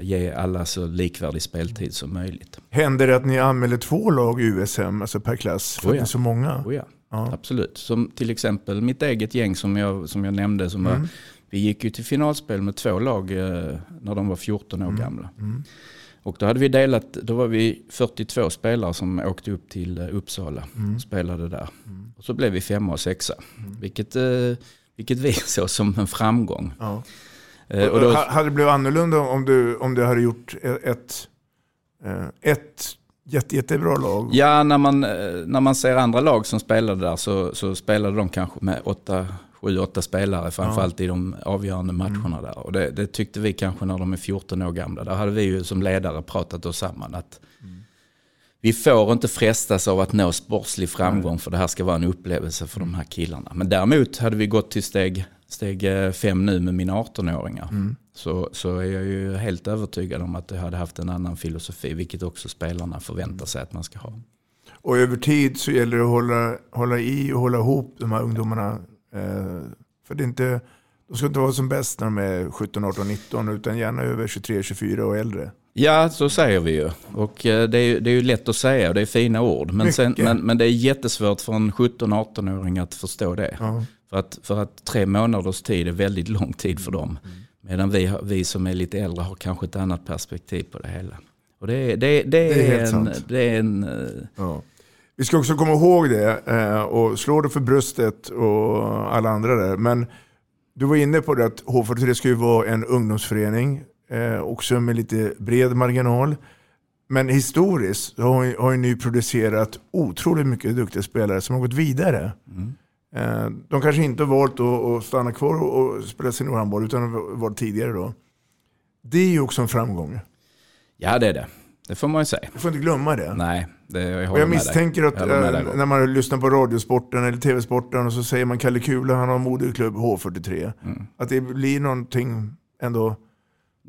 ge alla så likvärdig speltid som möjligt. Händer det att ni anmäler två lag i USM, alltså per klass, för oh ja. att det är så många? Oh ja. Ja. Absolut, som till exempel mitt eget gäng som jag, som jag nämnde som mm. var vi gick ju till finalspel med två lag eh, när de var 14 år mm. gamla. Mm. Och då hade vi delat, då var vi 42 spelare som åkte upp till eh, Uppsala mm. och spelade där. Mm. Och så blev vi femma och sexa. Mm. Vilket, eh, vilket vi såg som en framgång. Ja. Och då, hade det blivit annorlunda om du, om du hade gjort ett, ett jätte, jättebra lag? Ja, när man, när man ser andra lag som spelade där så, så spelade de kanske med åtta sju, åtta spelare, framförallt ja. i de avgörande mm. matcherna där. Och det, det, tyckte vi kanske när de är 14 år gamla. Där hade vi ju som ledare pratat oss samman att mm. vi får inte frestas av att nå sportslig framgång Nej. för det här ska vara en upplevelse för de här killarna. Men däremot hade vi gått till steg, steg eh, fem nu med mina 18-åringar. Mm. Så, så är jag ju helt övertygad om att det hade haft en annan filosofi, vilket också spelarna förväntar sig att man ska ha. Och över tid så gäller det att hålla, hålla i och hålla ihop de här ungdomarna för det är inte, de ska inte vara som bäst när de är 17, 18, 19 utan gärna över 23, 24 och äldre. Ja, så säger vi ju. Och eh, det är, det är ju lätt att säga och det är fina ord. Men, sen, men, men det är jättesvårt för en 17-18-åring att förstå det. Ja. För, att, för att tre månaders tid är väldigt lång tid för dem. Mm. Medan vi, vi som är lite äldre har kanske ett annat perspektiv på det hela. Och det, det, det, det är, en, det är en... Eh, ja. Vi ska också komma ihåg det eh, och slå det för bröstet och alla andra där. Men du var inne på det att H43 ska ju vara en ungdomsförening, eh, också med lite bred marginal. Men historiskt har, har ni producerat otroligt mycket duktiga spelare som har gått vidare. Mm. Eh, de kanske inte har valt att stanna kvar och spela seniorhandboll utan har valt tidigare då. Det är ju också en framgång. Ja det är det. Det får man ju säga. Du får inte glömma det. Nej, det, jag håller jag med misstänker dig. att med dig, eh, Rob. när man lyssnar på Radiosporten eller TV-sporten och så säger man Kalle Kula, han har moderklubb H43. Mm. Att det blir någonting ändå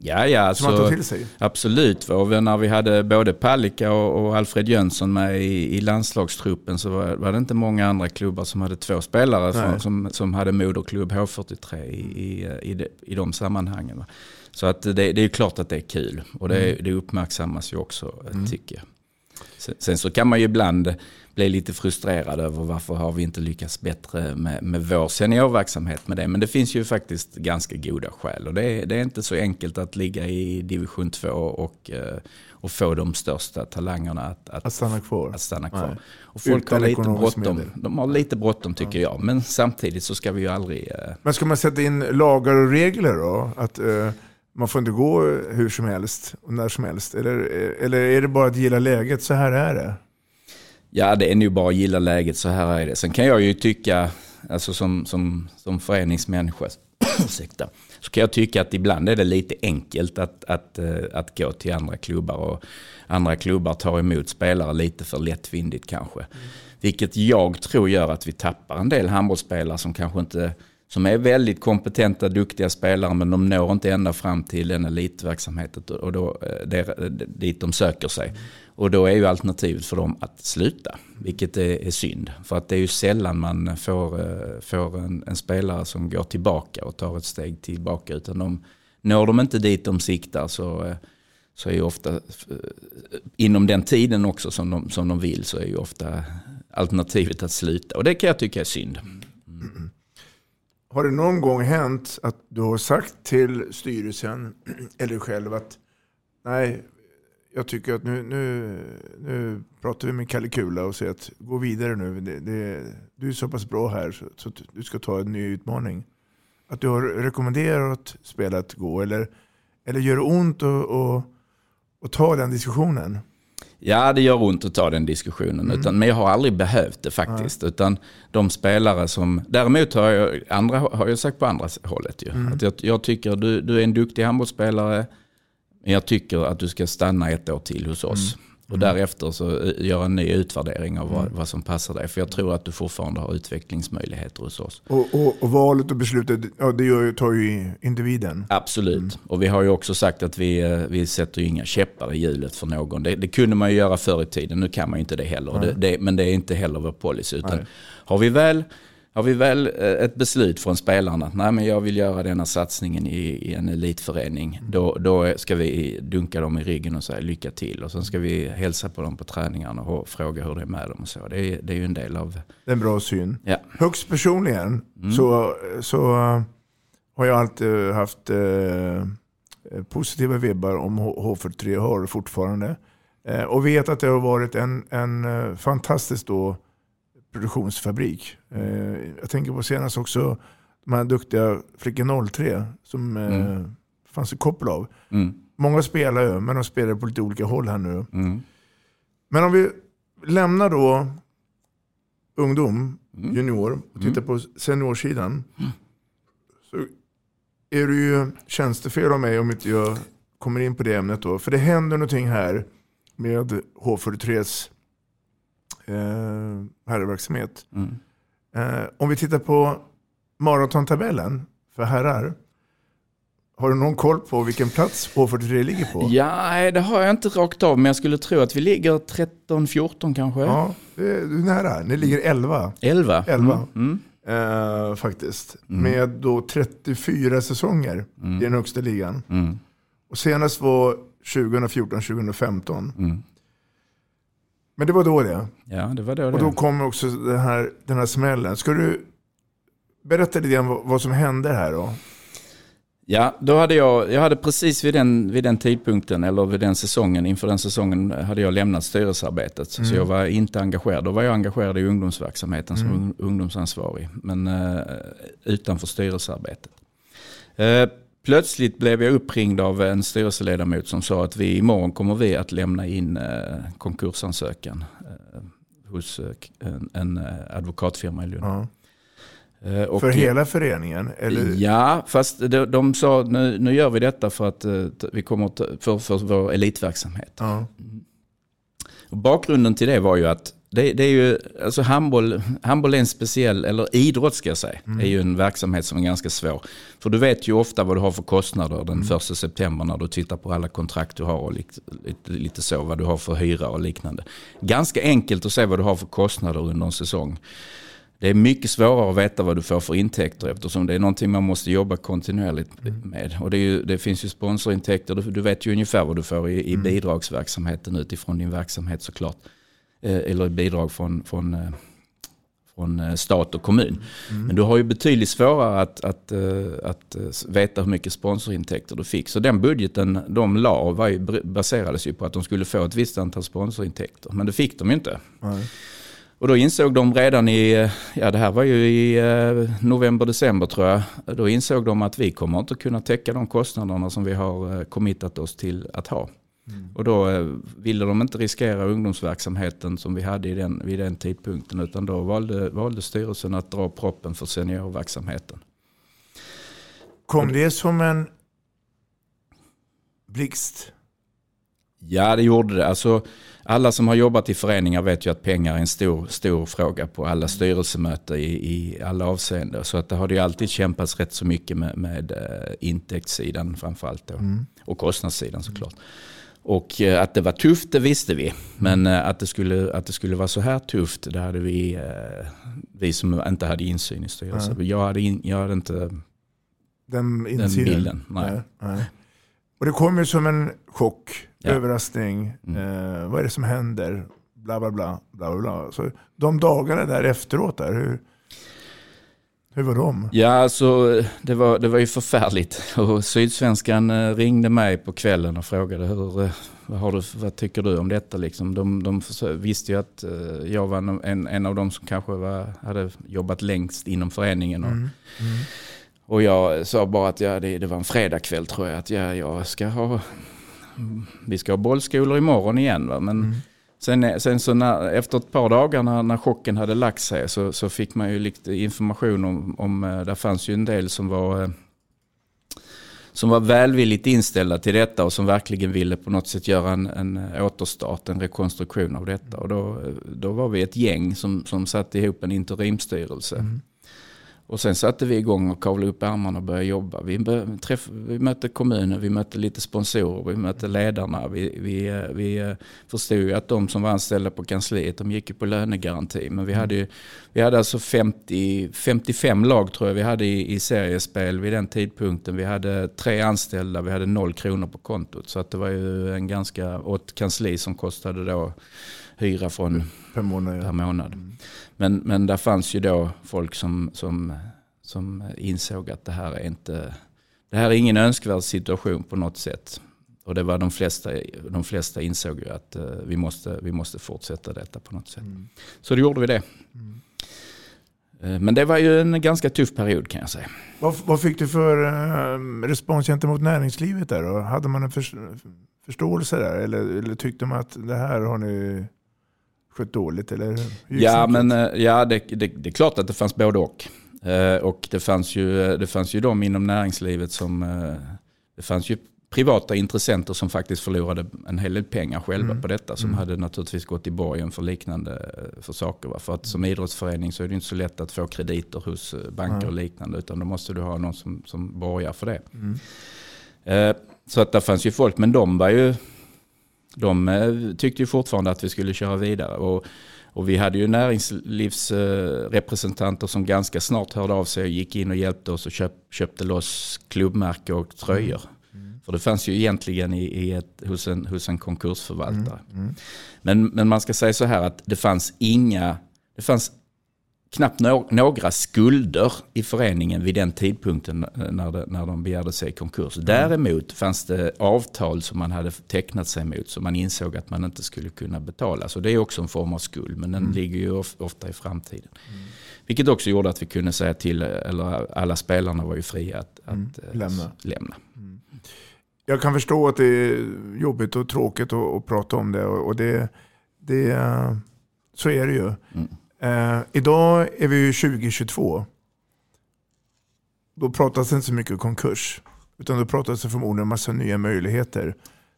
Ja, ja, som man tar alltså, till sig. absolut. Och när vi hade både Palicka och, och Alfred Jönsson med i, i landslagstruppen så var, var det inte många andra klubbar som hade två spelare från, som, som hade moderklubb H43 i, i, i, de, i de sammanhangen. va. Så att det, det är klart att det är kul och det, Mm. det uppmärksammas ju också tycker jag. Sen, sen så kan man ju ibland bli lite frustrerad över varför har vi inte lyckats bättre med, med vår seniorverksamhet med det. Men det finns ju faktiskt ganska goda skäl och det är, det är inte så enkelt att ligga i division 2 och, eh, och få de största talangerna att, att, Att stanna kvar. att stanna kvar. Nej. Och folk Utan har lite bråttom. De har lite bråttom tycker jag. Men samtidigt så ska vi ju aldrig... eh, Men ska man sätta in lagar och regler då? Att eh, man får inte gå hur som helst och när som helst? Eller, eller är det bara att gilla läget, så här är det? Ja, det är nog bara att gilla läget, så här är det. Sen kan jag ju tycka, alltså som, som, som föreningsmänniska, ursäkta, så kan jag tycka att ibland är det lite enkelt att, att, eh, att gå till andra klubbar. Och andra klubbar tar emot spelare lite för lättvindigt kanske. Vilket jag tror gör att vi tappar en del handbollsspelare som kanske inte som är väldigt kompetenta, duktiga spelare men de når inte ända fram till den elitverksamheten och då, där, eh, dit de söker sig. Och då är ju alternativet för dem att sluta, vilket är, är synd. För att det är ju sällan man får, eh, får en, en spelare som går tillbaka och tar ett steg tillbaka. Utan de, når de inte dit de siktar så, eh, så är ju ofta, inom den tiden också som de, som de vill, så är ju ofta alternativet att sluta. Och det kan jag tycka är synd. Har det någon gång hänt att du har sagt till styrelsen eller själv att nej, jag tycker att nu, nu, nu pratar vi med Kalle Kula och säger att gå vidare nu. Det, det, du är så pass bra här så, så att du ska ta en ny utmaning. Att du har rekommenderat spelet att gå eller, eller gör det ont att och, och ta den diskussionen? Ja, det gör ont att ta den diskussionen. Utan, men jag har aldrig behövt det faktiskt. Utan de spelare som... Däremot har jag, andra, har jag sagt på andra hållet ju. Att jag, jag tycker du, du är en duktig handbollsspelare. Men jag tycker att du ska stanna ett år till hos oss. Och därefter så eh, göra en ny utvärdering av vad, vad som passar dig. För jag tror att du fortfarande har utvecklingsmöjligheter hos oss. Och, och, och valet och beslutet, ja, det gör, tar ju individen. Absolut. Och vi har ju också sagt att vi, eh, vi sätter inga käppar i hjulet för någon. Det, det kunde man ju göra förr i tiden, nu kan man ju inte det heller. Det, det, men det är inte heller vår policy. Utan har vi väl, har vi väl eh, ett beslut från spelarna att nej, men jag vill göra denna satsningen i, i en elitförening. Då, då ska vi dunka dem i ryggen och säga lycka till. Och sen ska vi hälsa på dem på träningarna och fråga hur det är med dem och så. Det är, det är ju en del av... Det är en bra syn. Ja. Högst personligen så, så eh, har jag alltid haft eh, positiva vibbar om H- H43 har det fortfarande. Eh, och vet att det har varit en, en eh, fantastisk då, produktionsfabrik. Eh, jag tänker på senast också de här duktiga Flickor 03 som eh, fanns i koppel av. Mm. Många spelar ju, men de spelar på lite olika håll här nu. Mm. Men om vi lämnar då ungdom, Mm. junior och tittar på seniorsidan. Så är det ju tjänstefel av mig om inte jag kommer in på det ämnet då. För det händer någonting här med H43s eh, herrverksamhet. Mm. Eh, om vi tittar på maratontabellen för herrar. Har du någon koll på vilken plats H43 ligger på? Ja, det har jag inte rakt av, men jag skulle tro att vi ligger 13-14 kanske. Ja, du är nära. Ni ligger 11. 11. 11. Mm. Eh, faktiskt. Med då 34 säsonger i den högsta ligan. Mm. Och senast var 2014-2015. Mm. Men det var då det. Ja, det var då Och det. då kom också den här, den här smällen. Ska du berätta lite grann vad, vad som hände här då? Ja, då hade jag, jag hade precis vid den, vid den tidpunkten, eller vid den säsongen, inför den säsongen hade jag lämnat styrelsearbetet. Så jag var inte engagerad. Då var jag engagerad i ungdomsverksamheten som ung- ungdomsansvarig, men eh, utanför styrelsearbetet. Eh, plötsligt blev jag uppringd av en styrelseledamot som sa att vi imorgon kommer vi att lämna in eh, konkursansökan eh, hos eh, en, en advokatfirma i Lund. Ja. Och- För hela föreningen? Eller? Ja, fast de, de sa nu, nu gör vi detta för att vi kommer att, för, för vår elitverksamhet. Ja. Och bakgrunden till det var ju att det, det är ju, alltså handboll, handboll är en speciell, eller idrott ska jag säga, är ju en verksamhet som är ganska svår. För du vet ju ofta vad du har för kostnader den första september när du tittar på alla kontrakt du har och lite, lite, lite så, vad du har för hyra och liknande. Ganska enkelt att se vad du har för kostnader under en säsong. Det är mycket svårare att veta vad du får för intäkter eftersom det är någonting man måste jobba kontinuerligt med. Och det, ju, det finns ju sponsorintäkter, du, du vet ju ungefär vad du får i, i bidragsverksamheten utifrån din verksamhet såklart. Eller bidrag från, från, eh, från eh, stat och kommun. Men du har ju betydligt svårare att, att, eh, att eh, veta hur mycket sponsorintäkter du fick. Så den budgeten de la var ju, baserades ju på att de skulle få ett visst antal sponsorintäkter. Men det fick de ju inte. Nej. Och då insåg de redan i, eh, ja det här var ju i eh, november, december tror jag. Då insåg de att vi kommer inte kunna täcka de kostnaderna som vi har eh, committat oss till att ha. Och då eh, ville de inte riskera ungdomsverksamheten som vi hade i den, vid den tidpunkten. Utan då valde, valde styrelsen att dra proppen för seniorverksamheten. Kom det som en blixt? Ja, det gjorde det. Alltså, alla som har jobbat i föreningar vet ju att pengar är en stor, stor fråga på alla styrelsemöten i, i alla avseenden. Så att det har det ju alltid kämpats rätt så mycket med, med eh, intäktssidan framförallt då. Och kostnadssidan såklart. Och eh, att det var tufft, det visste vi. Men eh, att, det skulle, att det skulle vara så här tufft, det hade vi, eh, vi som inte hade insyn i styrelsen. Jag, hade in, jag hade inte Den, den bilden. Nej. Nej. Och det kom ju som en chock, Ja. Mm. överraskning. Eh, vad är det som händer? Bla bla bla. bla, bla, bla. Så de dagarna där efteråt, där, hur, hur var de? Ja, alltså det var, det var ju förfärligt. Och Sydsvenskan eh, ringde mig på kvällen och frågade hur, eh, vad, har du, vad tycker du om detta? Liksom, de de visste ju att eh, jag var en, en av de som kanske var, hade jobbat längst inom föreningen. Och, och jag sa bara att ja, det, det var en fredagkväll tror jag. Att ja, jag ska ha, vi ska ha bollskolor imorgon igen. Va? Men sen, eh, sen så när, efter ett par dagar när, när chocken hade lagt sig så, så fick man ju lite information om, om, eh, där fanns ju en del som var eh, som var välvilligt inställda till detta och som verkligen ville på något sätt göra en, en återstart, en rekonstruktion av detta. Och då, då var vi ett gäng som, som satte ihop en interimstyrelse. Mm. Och sen satte vi igång och kavlade upp ärmarna och började jobba. Vi, träff, vi mötte kommunen, vi mötte lite sponsorer, vi mötte ledarna. Vi, vi, eh, vi eh, förstod ju att de som var anställda på kansliet, de gick ju på lönegaranti. Men vi hade, ju, vi hade alltså 50, 55 lag tror jag vi hade i, i seriespel vid den tidpunkten. Vi hade tre anställda, vi hade noll kronor på kontot. Så att det var ju en ganska, och ett kansli som kostade då hyra från Per månad, per månad. Men, men där fanns ju då folk som, som, som insåg att det här är inte, det här är ingen önskvärd situation på något sätt. Och det var de flesta, de flesta insåg ju att eh, vi, måste, vi måste fortsätta detta på något sätt. Så då gjorde vi det. Eh, Men det var ju en ganska tuff period kan jag säga. Vad, vad fick du för eh, respons gentemot näringslivet där? då? Hade man en förs- förståelse där? Eller, eller tyckte man att det här har ni skött dåligt? Eller Ja, men eh, ja, det, det, det är klart att det fanns både och. Eh, Och det fanns ju, det fanns ju de inom näringslivet som, eh, det fanns ju privata intressenter som faktiskt förlorade en hel del pengar själva på detta. Som hade naturligtvis gått i borgen för liknande eh, för saker. Va? För att som idrottsförening så är det inte så lätt att få krediter hos eh, banker och liknande. Utan då måste du ha någon som, som borgar för det. Eh, Så att det fanns ju folk, men de var ju, de eh, tyckte ju fortfarande att vi skulle köra vidare. Och, och vi hade ju näringslivsrepresentanter som ganska snart hörde av sig och gick in och hjälpte oss och köp, köpte loss klubbmärke och tröjor. För det fanns ju egentligen i, i ett, hos, en, hos en konkursförvaltare. Men, men man ska säga så här att det fanns inga, det fanns knappt no, några skulder i föreningen vid den tidpunkten eh, när, det, när de begärde sig i konkurs. Däremot fanns det avtal som man hade tecknat sig mot som man insåg att man inte skulle kunna betala. Så det är också en form av skuld, men den ligger ju of, ofta i framtiden. Vilket också gjorde att vi kunde säga till, eller alla spelarna var ju fria att, att eh, lämna. lämna. Jag kan förstå att det är jobbigt och tråkigt att, att prata om det. Och det, det, eh, så är det ju. Mm. Eh, idag är vi ju 2022. då pratas det inte så mycket konkurs. Utan då pratas det förmodligen en massa nya möjligheter.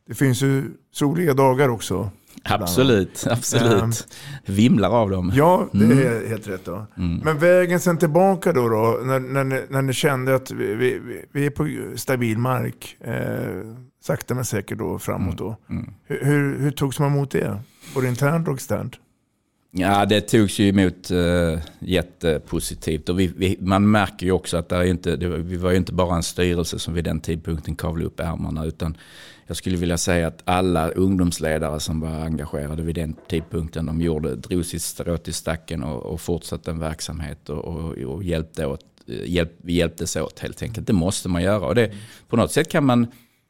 Det finns ju soliga dagar också. Absolut, absolut. Det vimlar av dem. Ja, det Mm. är helt rätt. Då. Men vägen sen tillbaka då, då när, när, ni, när ni kände att vi, vi, vi är på stabil mark, eh, sakta men säkert då framåt då. Mm. Hur, hur, hur togs man emot det? Både internt och externt? Ja, det togs ju emot uh, jättepositivt. Och vi, vi, man märker ju också att det är inte, det, var- vi var ju inte bara en styrelse som vid den tidpunkten kavlade upp ärmarna. Utan jag skulle vilja säga att alla ungdomsledare som var engagerade vid den tidpunkten, de gjorde, drog sitt strå till stacken och, och fortsatte en verksamhet och, och, och hjälpte åt, eh, hjälp, hjälptes åt helt enkelt. Det måste man göra. Och det, på något sätt kan man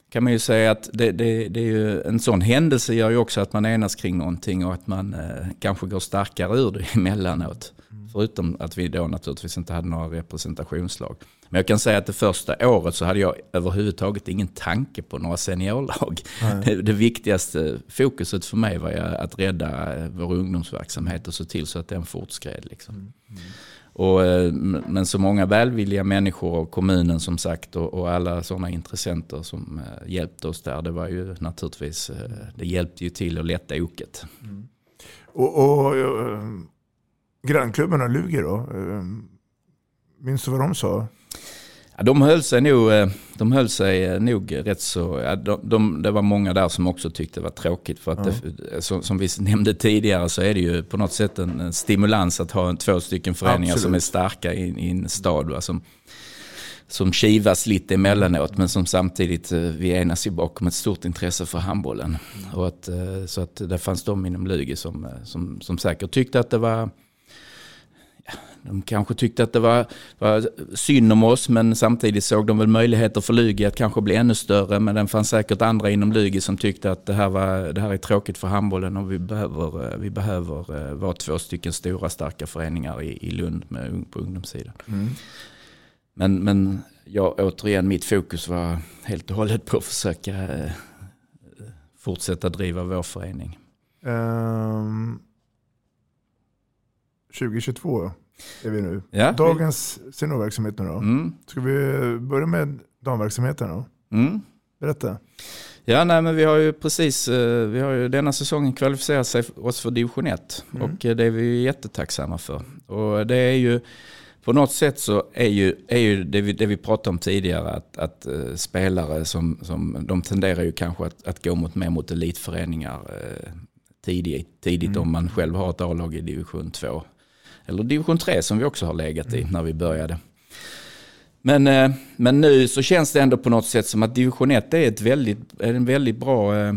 kan man ju säga att det, det, det är ju, en sån händelse gör ju också att man enas kring någonting och att man eh, kanske går starkare ur det emellanåt. Förutom att vi då naturligtvis inte hade några representationslag. Men jag kan säga att det första året så hade jag överhuvudtaget ingen tanke på några seniorlag. Det, det viktigaste fokuset för mig var att rädda eh, vår ungdomsverksamhet och se till så att den fortskred. Liksom. Och, eh, men så många välvilliga människor och kommunen som sagt och, och alla sådana intressenter som eh, hjälpte oss där. Det var ju naturligtvis, eh, det hjälpte ju till att lätta oket. Mm. Och, och eh, grannklubbarna Luger då? Eh, minns du vad de sa? Ja, de höll sig nog, eh, de höll sig eh, nog rätt så, ja, de, de, det var många där som också tyckte det var tråkigt. För att det, som, som vi nämnde tidigare så är det ju på något sätt en, en stimulans att ha en, två stycken föreningar Absolut. som är starka i, i en stad. Va, som, som kivas lite emellanåt men som samtidigt eh, vi enas ju bakom ett stort intresse för handbollen. Och att, eh, så att det fanns de inom Lugi som, eh, som, som säkert tyckte att det var de kanske tyckte att det var, var synd om oss men samtidigt såg de väl möjligheter för Lugi att kanske bli ännu större. Men det fanns säkert andra inom Lugi som tyckte att det här, var, det här är tråkigt för handbollen och vi behöver, eh, vi behöver eh, vara två stycken stora starka föreningar i, i Lund med, på ungdomssidan. Men, men ja, återigen, mitt fokus var helt och hållet på att försöka eh, fortsätta driva vår förening. Ehm, 2022 är vi nu. Ja. Dagens seniorverksamhet nu då. Mm. Ska vi börja med damverksamheten då? Mm. Berätta. Ja, nej, men vi har ju precis, eh, vi har ju denna säsongen kvalificerat sig oss för division 1 och eh, det är vi jättetacksamma för. Och det är ju, på något sätt så är ju, är ju det, vi, det vi pratade om tidigare att, att eh, spelare som, som, de tenderar ju kanske att, att gå mot mer mot elitföreningar tidigt, tidigt om man själv har ett A-lag i division 2. Eller division 3 som vi också har legat i när vi började. Men, eh, men nu så känns det ändå på något sätt som att division 1 är, ett väldigt, är en väldigt bra, eh,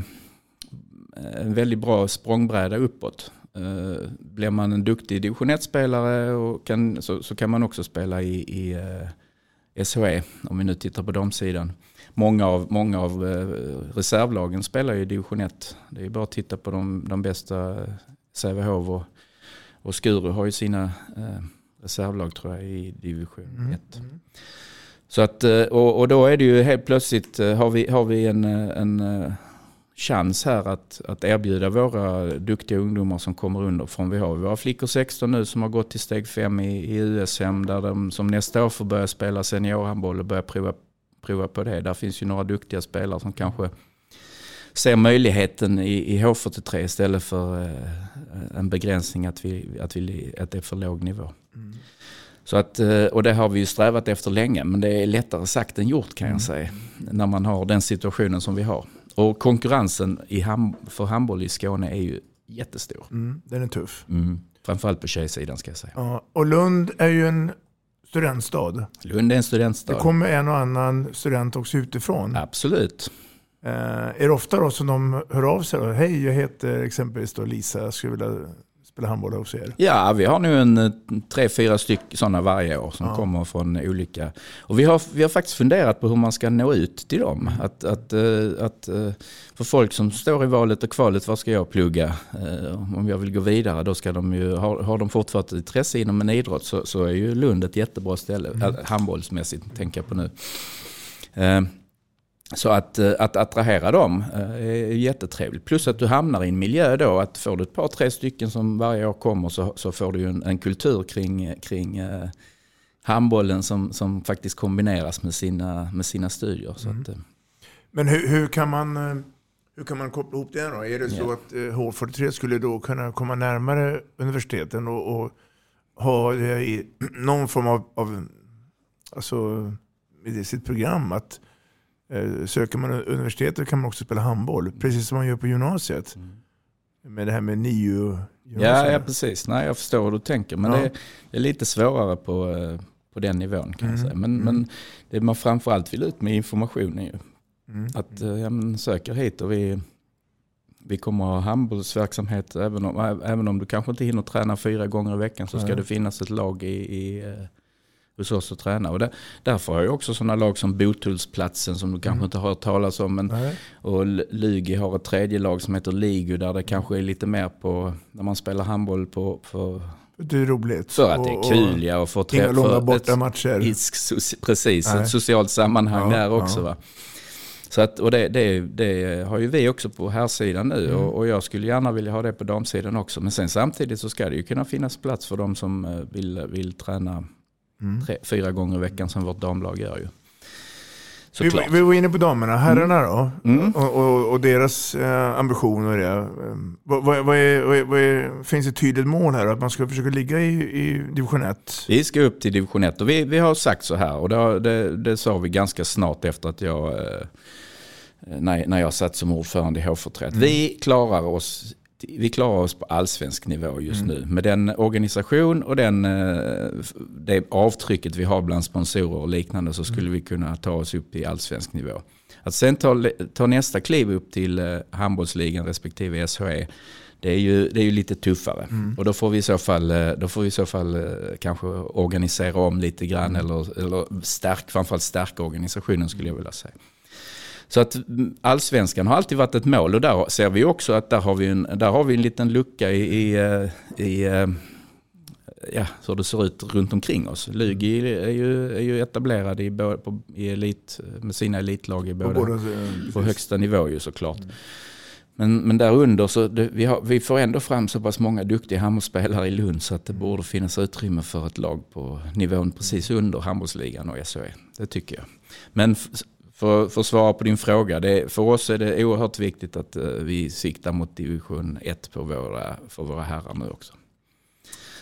en väldigt bra språngbräda uppåt. Eh, blir man en duktig division 1-spelare och kan, så, så kan man också spela i, i SHE, om vi nu tittar på de sidan. Många av, många av reservlagen spelar ju i division 1. Det är bara att titta på de, de bästa, Sävehof och, och Skuru har ju sina eh, reservlag tror jag i division 1. Så att, eh, och, och då är det ju helt plötsligt, eh, har vi, har vi en, eh, en chans här att, att erbjuda våra duktiga ungdomar som kommer under från vi har. Vi har flickor 16 nu som har gått till steg 5 i, i USM där de som nästa år får börja spela seniorhandboll och börja prova, prova på det. Där finns ju några duktiga spelare som kanske ser möjligheten i, i H43 istället för eh, en begränsning att, vi, att, vi, att det är för låg nivå. Så att, eh, och det har vi ju strävat efter länge, men det är lättare sagt än gjort kan jag säga. När man har den situationen som vi har. Och konkurrensen i ham, för handboll i Skåne är ju jättestor. Mm, den är tuff. Mm. Framförallt på tjejsidan ska jag säga. Ja, och Lund är ju en studentstad. Lund är en Det studentstad. kommer en och annan student också utifrån. Absolut. Eh, är det ofta då som de hör av sig? Då? Hej, jag heter exempelvis då Lisa, jag skulle vilja spela handboll hos er. Ja, vi har nu en eh, tre, fyra stycken sådana varje år som Ja. kommer från olika. Och vi har, vi har faktiskt funderat på hur man ska nå ut till dem. Att, att, eh, att, för folk som står i valet och kvalet, vad ska jag plugga? Om jag vill gå vidare, då ska de ju, har, har de fortfarande intresse inom en idrott så, så är ju Lund ett jättebra ställe, mm. handbollsmässigt tänker jag på nu. Så att, eh, att attrahera dem eh, är jättetrevligt. Plus att du hamnar i en miljö då, att får du ett par, tre stycken som varje år kommer så, så får du en, en kultur kring, kring eh, handbollen som, som faktiskt kombineras med sina, med sina studier. Så Mm. att, eh, Men hur, hur, kan man, hur kan man koppla ihop det då? Är det så Ja. att eh, H43 skulle då kunna komma närmare universiteten och, och ha någon form av, av alltså, i sitt program att söker man universitetet kan man också spela handboll, precis som man gör på gymnasiet. Med det här med NIU. ja, ja, precis. Nej, jag förstår hur du tänker. Men Ja. det, är, det är lite svårare på, eh, på den nivån kan jag Mm, säga. Men, men det man framförallt vill ut med information är ju Mm. att eh, ja, men söker hit och vi, vi kommer ha handbollsverksamhet. Även om, även om du kanske inte hinner träna fyra gånger i veckan så ska det finnas ett lag i, i, eh, hos oss att träna. Och där, därför har jag också sådana lag som Botullsplatsen som du kanske Mm. inte har hört talas om. Men, Nej. och Lugi har ett tredje lag som heter Ligu där det kanske är lite mer på när man spelar handboll på, för, Det är roligt. för att det Och- är kul ja, och få Inga träffa långa ett- bortamatcher. i- so- Precis, Nej. ett socialt sammanhang Ja, där också. ja. Va? Så att, och det, det, det har ju vi också på här sidan nu Mm. och, och jag skulle gärna vilja ha det på damsidan också. Men sen samtidigt så ska det ju kunna finnas plats för de som eh, vill, vill träna Mm. tre, fyra gånger i veckan som vårt damlag gör ju. Vi, vi var inne på damerna, herrarna då? Mm. Och, och, och deras eh, ambitioner. Eh, Vad, vad, vad, är, vad, är, vad är, finns det ett tydligt mål här? Att man ska försöka ligga i, i division 1? Vi ska upp till division 1 och vi, vi har sagt så här och det, det, det sa vi ganska snart efter att jag, eh, när, när jag satt som ordförande i H43. Mm. Vi klarar oss vi klarar oss på allsvensk nivå just Mm. nu. Med den organisation och den, eh, det avtrycket vi har bland sponsorer och liknande så skulle Mm. vi kunna ta oss upp i allsvensk nivå. Att sen ta, ta nästa kliv upp till eh, handbollsligan respektive SHE det är ju, det är ju lite tuffare. Mm. Och då får vi i så fall, eh, då får vi i så fall kanske organisera om lite grann eller, eller stärk, framförallt stärka organisationen skulle jag vilja säga. Så att mm, allsvenskan har alltid varit ett mål och där ser vi också att där har vi en, där har vi en liten lucka i, i, eh, i eh, ja, hur det ser ut runt omkring oss. Lugi är ju, är ju etablerad i, på, i elit, med sina elitlag i båda, eh, på högsta nivå ju såklart. Men, men där under så det, vi, har, vi får ändå fram så pass många duktiga handbollsspelare i Lund så att det borde finnas utrymme för ett lag på nivån precis under handbollsligan och SHE. Det tycker jag. Men för, för att svara på din fråga, det, för oss är det oerhört viktigt att eh, vi siktar mot division 1 på våra, för våra herrar nu också.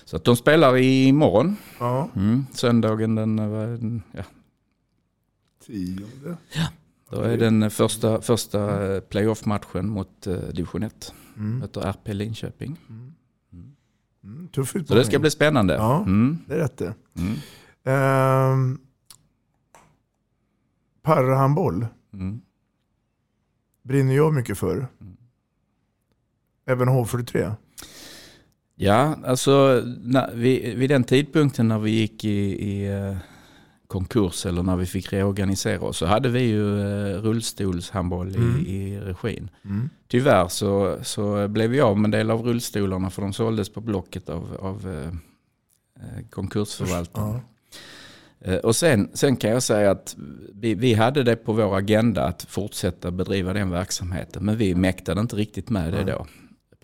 Så att de spelar imorgon, Ja, mm, söndagen den, eh, den, ja, tionde. då är den första, första eh, playoff-matchen mot division 1. Mm. Möter RP Linköping. Mm, tuff Så utmaning. det ska bli spännande. Ja. Mm. Det är rätt det. Mm. Ehm, Parahandboll Mm. brinner jag mycket för. Mm. Även H43. Ja, alltså när, vid, vid den tidpunkten när vi gick i, i eh, konkurs eller när vi fick reorganisera oss så hade vi ju eh, rullstolshandboll Mm. i, i regin. Mm. Tyvärr så, så blev vi av med en del av rullstolarna för de såldes på Blocket av, av eh, eh, konkursförvaltaren. Ja. Eh, Och sen, sen kan jag säga att vi, vi hade det på vår agenda att fortsätta bedriva den verksamheten. Men vi mäktade inte riktigt med det då.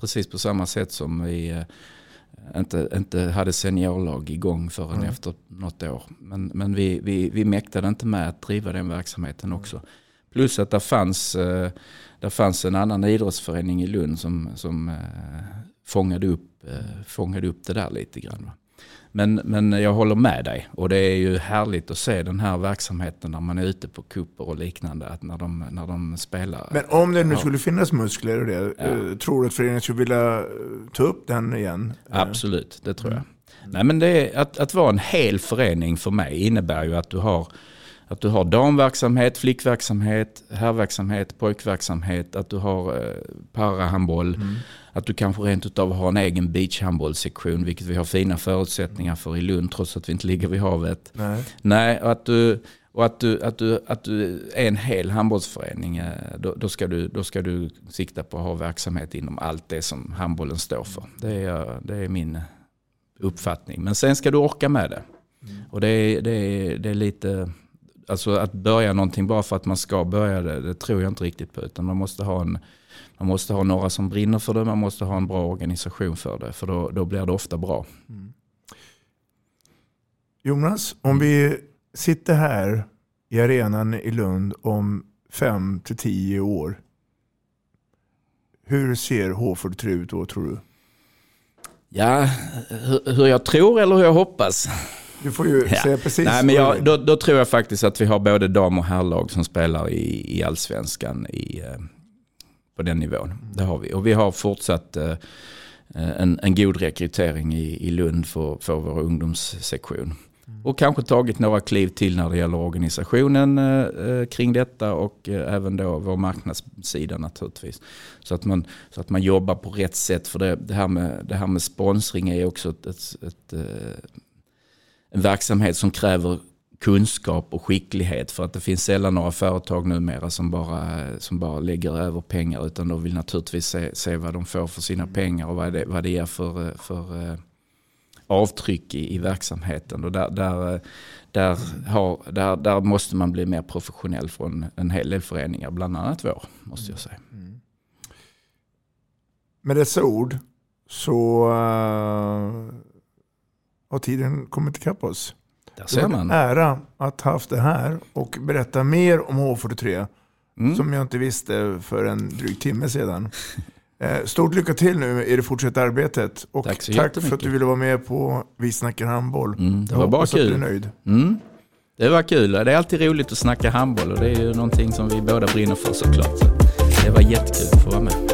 Precis på samma sätt som vi eh, inte, inte hade seniorlag igång förrän Nej. efter något år. Men, men vi, vi, vi mäktade inte med att driva den verksamheten också. Plus att det fanns, eh, där fanns en annan idrottsförening i Lund som, som fångade, upp, fångade upp det där lite grann. Men, men jag håller med dig och det är ju härligt att se den här verksamheten när man är ute på kupper och liknande. Att när, de, när de spelar. Men om det nu Ja. skulle finnas muskler och det, Ja. eh, tror du att föreningen skulle vilja eh, ta upp den igen? Eh, Absolut, det tror jag. Nej, men det är, att, att vara en hel förening för mig innebär ju att du har, att du har damverksamhet, flickverksamhet, herrverksamhet, pojkverksamhet, att du har eh, parahandboll, att du kanske rent utav har en egen beachhandbollsektion, vilket vi har fina förutsättningar för i Lund, trots att vi inte ligger vid havet. Nej. Nej, och att du, och att du, att du, att du är en hel handbollsförening, eh, då, då, ska du, då ska du sikta på att ha verksamhet inom allt det som handbollen står för. Det är, det är min uppfattning. Men sen ska du orka med det. Och det är, det, är, det är lite, alltså att börja någonting bara för att man ska börja det, det tror jag inte riktigt på. Utan man måste ha en, man måste ha några som brinner för det, man måste ha en bra organisation för det. För då, då blir det ofta bra. Jonas, om vi sitter här i arenan i Lund om fem till tio år. Hur ser H43 ut då tror du? Ja, hur, hur jag tror eller hur jag hoppas. Du får ju Ja. säga precis Nej, men jag, då, då tror jag faktiskt att vi har både dam och herrlag som spelar i, i allsvenskan i, eh, på den nivån. Det har vi. Och vi har fortsatt eh, en, en god rekrytering i, i Lund för, för vår ungdomssektion. Och kanske tagit några kliv till när det gäller organisationen eh, eh, kring detta och eh, även då vår marknadssida naturligtvis. Så att man, så att man jobbar på rätt sätt. För det, det, här, med, det här med sponsring är också ett, ett, ett, eh, en verksamhet som kräver kunskap och skicklighet. För att det finns sällan några företag numera som bara, som bara lägger över pengar. Utan de vill naturligtvis se, se vad de får för sina pengar och vad det, vad det ger för, för eh, avtryck i, i verksamheten. Och där, där, där, har, där, där måste man bli mer professionell från en hel del föreningar, bland annat vår, måste jag säga. Med dessa ord så uh, har tiden kommit ikapp oss. Där Det var en ära att ha haft det här och berätta mer om H43 Mm. som jag inte visste för en dryg timme sedan. Eh, Stort lycka till nu i det fortsatta arbetet och Tack tack för att du ville vara med på Vi snackar handboll. Mm, det Jag var bara att du är kul. nöjd. Mm. Det var kul. Det är alltid roligt att snacka handboll och det är ju någonting som vi båda brinner för såklart. Så det var jättekul att få vara med.